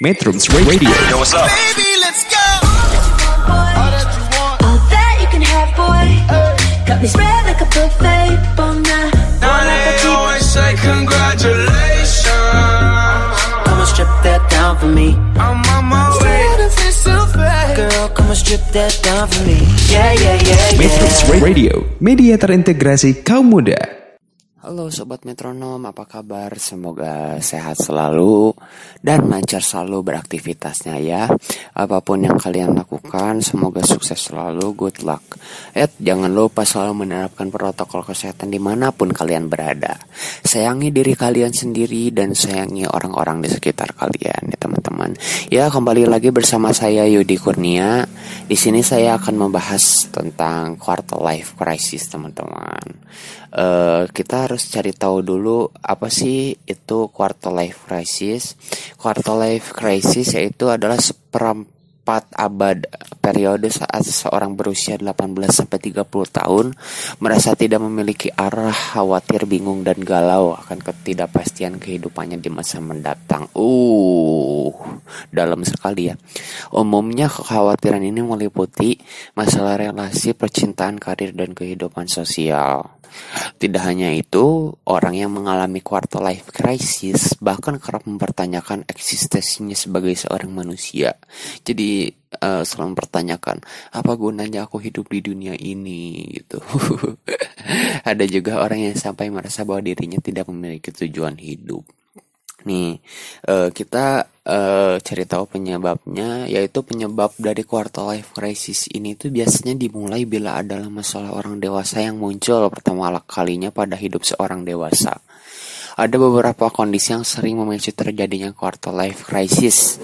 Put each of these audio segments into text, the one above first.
Metrums Radio Yo, what's up? Baby, let's go. All that you can have, boy. Got me spread like a buffet. Bona. Now they always say congratulations. Come and strip that down for me. I'm on my way. Girl, come and strip that down for me. Yeah, yeah, yeah, Metrums yeah. Radio Media terintegrasi kaum muda Halo Sobat Metronom, apa kabar? Semoga sehat selalu dan lancar selalu beraktivitasnya ya. Apa pun yang kalian lakukan, semoga sukses selalu, good luck. Eh, jangan lupa selalu menerapkan protokol kesehatan di mana pun kalian berada. Sayangi diri kalian sendiri dan sayangi orang-orang di sekitar kalian ya teman-teman. Ya, kembali lagi bersama saya Yudi Kurnia. Di sini saya akan membahas tentang quarter life crisis teman-teman. Eh, kita harus cari tahu dulu apa sih itu quarter life crisis. Quarter life crisis yaitu adalah seperempat abad periode saat seseorang berusia 18 sampai 30 tahun merasa tidak memiliki arah, khawatir, bingung dan galau akan ketidakpastian kehidupannya di masa mendatang. Uh, dalam sekali ya. Umumnya kekhawatiran ini meliputi masalah relasi, percintaan, karir dan kehidupan sosial. Tidak hanya itu, orang yang mengalami quarter life crisis bahkan kerap mempertanyakan eksistensinya sebagai seorang manusia. Jadi eh, selalu mempertanyakan apa gunanya aku hidup di dunia ini gitu. Ada juga orang yang sampai merasa bahwa dirinya tidak memiliki tujuan hidup. Nih, eh, kita eh, cari tahu penyebabnya, yaitu penyebab dari quarter life crisis ini tuh biasanya dimulai bila adalah masalah orang dewasa yang muncul pertama kalinya pada hidup seorang dewasa. Ada beberapa kondisi yang sering memicu terjadinya quarter life crisis.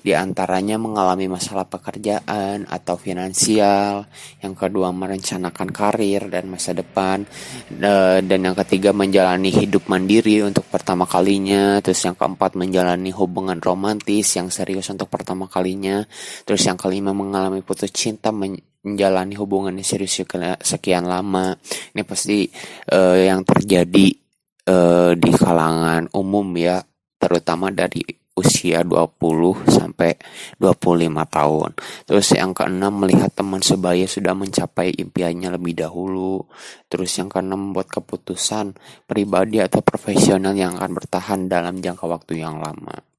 Di antaranya mengalami masalah pekerjaan atau finansial, yang kedua merencanakan karir dan masa depan, eh, dan yang ketiga menjalani hidup mandiri untuk pertama kalinya, terus yang keempat menjalani hubungan romantis yang serius untuk pertama kalinya, terus yang kelima mengalami putus cinta men- menjalani hubungan yang serius sekian- lama. Ini pasti eh, yang terjadi eh, di kalangan umum ya, terutama dari usia 20 sampai 25 tahun. Terus yang keenam melihat teman sebaya sudah mencapai impiannya lebih dahulu. Terus yang keenam membuat keputusan pribadi atau profesional yang akan bertahan dalam jangka waktu yang lama.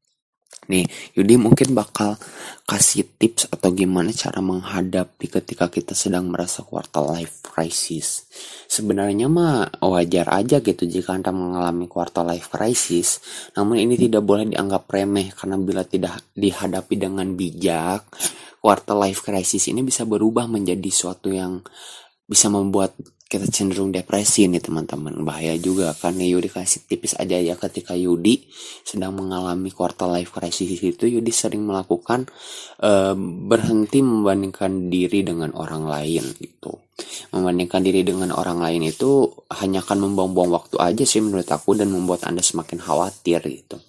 Nih, Yudi mungkin bakal kasih tips atau gimana cara menghadapi ketika kita sedang merasa quarter life crisis. Sebenarnya mah wajar aja gitu jika Anda mengalami quarter life crisis, namun ini tidak boleh dianggap remeh karena bila tidak dihadapi dengan bijak, quarter life crisis ini bisa berubah menjadi suatu yang bisa membuat kita cenderung depresi nih teman-teman. Bahaya juga karena Yudi kasih tipis aja ya ketika Yudi sedang mengalami quarter life crisis itu. Yudi sering melakukan eh, berhenti membandingkan diri dengan orang lain gitu. Membandingkan diri dengan orang lain itu hanya akan membuang-buang waktu aja sih menurut aku dan membuat anda semakin khawatir gitu.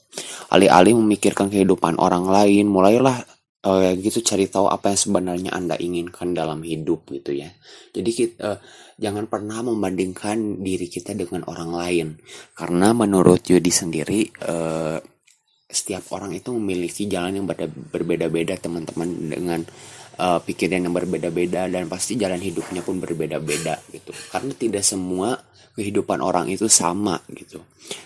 Alih-alih memikirkan kehidupan orang lain mulailah eh, gitu cari tahu apa yang sebenarnya anda inginkan dalam hidup gitu ya. Jadi kita eh, jangan pernah membandingkan diri kita dengan orang lain. Karena menurut Yudi sendiri eh, setiap orang itu memiliki jalan yang berbeda-beda teman-teman dengan eh, pikiran yang berbeda-beda dan pasti jalan hidupnya pun berbeda-beda gitu. Karena tidak semua kehidupan orang itu sama gitu.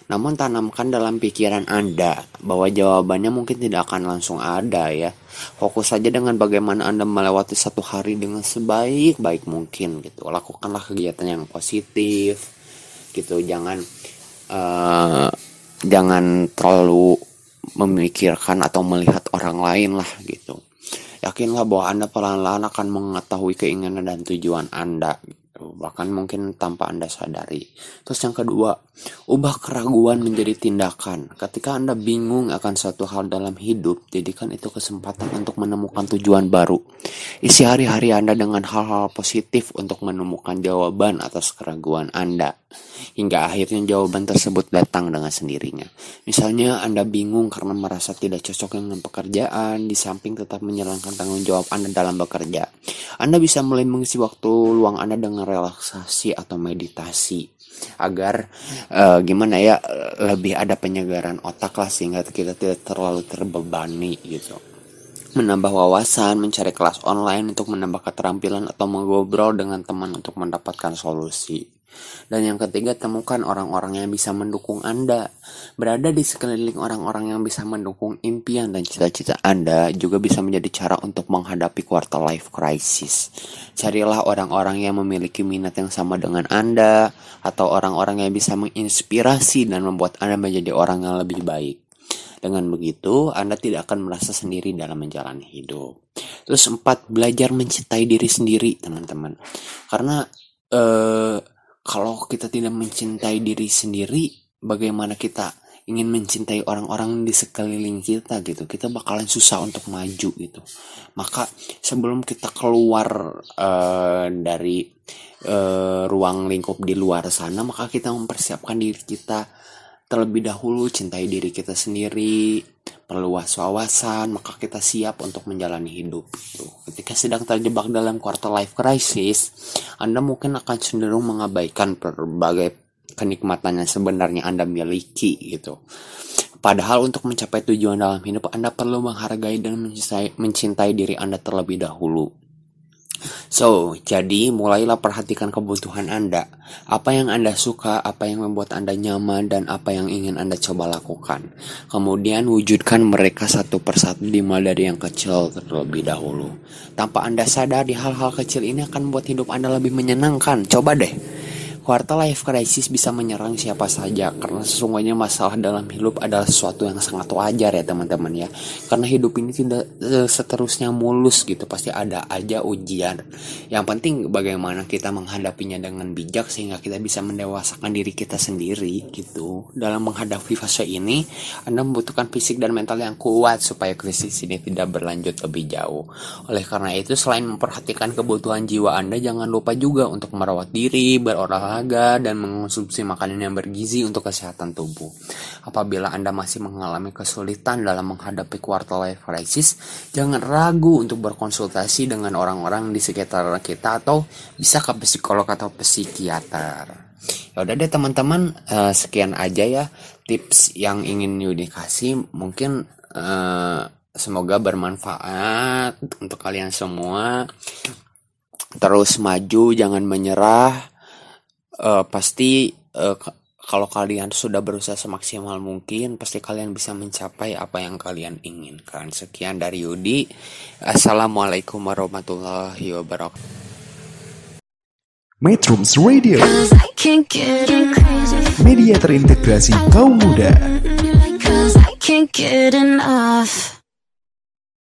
Namun tanamkan dalam pikiran anda bahwa jawabannya mungkin tidak akan langsung ada ya. Fokus saja dengan bagaimana anda melewati satu hari dengan sebaik-baik mungkin gitu. Lakukanlah kegiatan yang positif gitu. Jangan eh, jangan terlalu memikirkan atau melihat orang lain lah gitu. Yakinlah bahwa anda pelan-pelan akan mengetahui keinginan dan tujuan anda bahkan mungkin tanpa anda sadari terus yang kedua ubah keraguan menjadi tindakan ketika anda bingung akan suatu hal dalam hidup jadikan itu kesempatan untuk menemukan tujuan baru isi hari-hari anda dengan hal-hal positif untuk menemukan jawaban atas keraguan anda hingga akhirnya jawaban tersebut datang dengan sendirinya. Misalnya Anda bingung karena merasa tidak cocok dengan pekerjaan, di samping tetap menjalankan tanggung jawab Anda dalam bekerja. Anda bisa mulai mengisi waktu luang Anda dengan relaksasi atau meditasi. agar uh, gimana ya lebih ada penyegaran otak lah sehingga kita tidak terlalu terbebani gitu menambah wawasan, mencari kelas online untuk menambah keterampilan atau mengobrol dengan teman untuk mendapatkan solusi. Dan yang ketiga, temukan orang-orang yang bisa mendukung Anda. Berada di sekeliling orang-orang yang bisa mendukung impian dan cita-cita Anda juga bisa menjadi cara untuk menghadapi quarter life crisis. Carilah orang-orang yang memiliki minat yang sama dengan Anda, atau orang-orang yang bisa menginspirasi dan membuat Anda menjadi orang yang lebih baik. Dengan begitu, Anda tidak akan merasa sendiri dalam menjalani hidup. Terus empat, belajar mencintai diri sendiri, teman-teman. Karena eh, kalau kita tidak mencintai diri sendiri, bagaimana kita ingin mencintai orang-orang di sekeliling kita gitu? Kita bakalan susah untuk maju gitu. Maka sebelum kita keluar uh, dari uh, ruang lingkup di luar sana maka kita mempersiapkan diri kita terlebih dahulu cintai diri kita sendiri perluas wawasan, maka kita siap untuk menjalani hidup. Ketika sedang terjebak dalam quarter life crisis, Anda mungkin akan cenderung mengabaikan berbagai kenikmatan yang sebenarnya Anda miliki gitu. Padahal untuk mencapai tujuan dalam hidup Anda perlu menghargai dan mencintai, mencintai diri Anda terlebih dahulu. So, jadi mulailah perhatikan kebutuhan Anda. Apa yang Anda suka, apa yang membuat Anda nyaman, dan apa yang ingin Anda coba lakukan. Kemudian wujudkan mereka satu persatu dimulai dari yang kecil terlebih dahulu. Tanpa Anda sadar di hal-hal kecil ini akan membuat hidup Anda lebih menyenangkan. Coba deh Quarter life crisis bisa menyerang siapa saja karena sesungguhnya masalah dalam hidup adalah sesuatu yang sangat wajar ya teman-teman ya. Karena hidup ini tidak e, seterusnya mulus gitu, pasti ada aja ujian. Yang penting bagaimana kita menghadapinya dengan bijak sehingga kita bisa mendewasakan diri kita sendiri gitu. Dalam menghadapi fase ini, Anda membutuhkan fisik dan mental yang kuat supaya krisis ini tidak berlanjut lebih jauh. Oleh karena itu, selain memperhatikan kebutuhan jiwa Anda, jangan lupa juga untuk merawat diri, berolahraga olahraga, dan mengonsumsi makanan yang bergizi untuk kesehatan tubuh. Apabila Anda masih mengalami kesulitan dalam menghadapi quarter life crisis, jangan ragu untuk berkonsultasi dengan orang-orang di sekitar kita atau bisa ke psikolog atau psikiater. Ya udah deh teman-teman, uh, sekian aja ya tips yang ingin Yudi kasih. Mungkin uh, semoga bermanfaat untuk kalian semua. Terus maju, jangan menyerah uh, pasti uh, kalau kalian sudah berusaha semaksimal mungkin, pasti kalian bisa mencapai apa yang kalian inginkan. Sekian dari Yudi. Assalamualaikum warahmatullahi wabarakatuh. Metrums Radio Media terintegrasi kaum muda can't get enough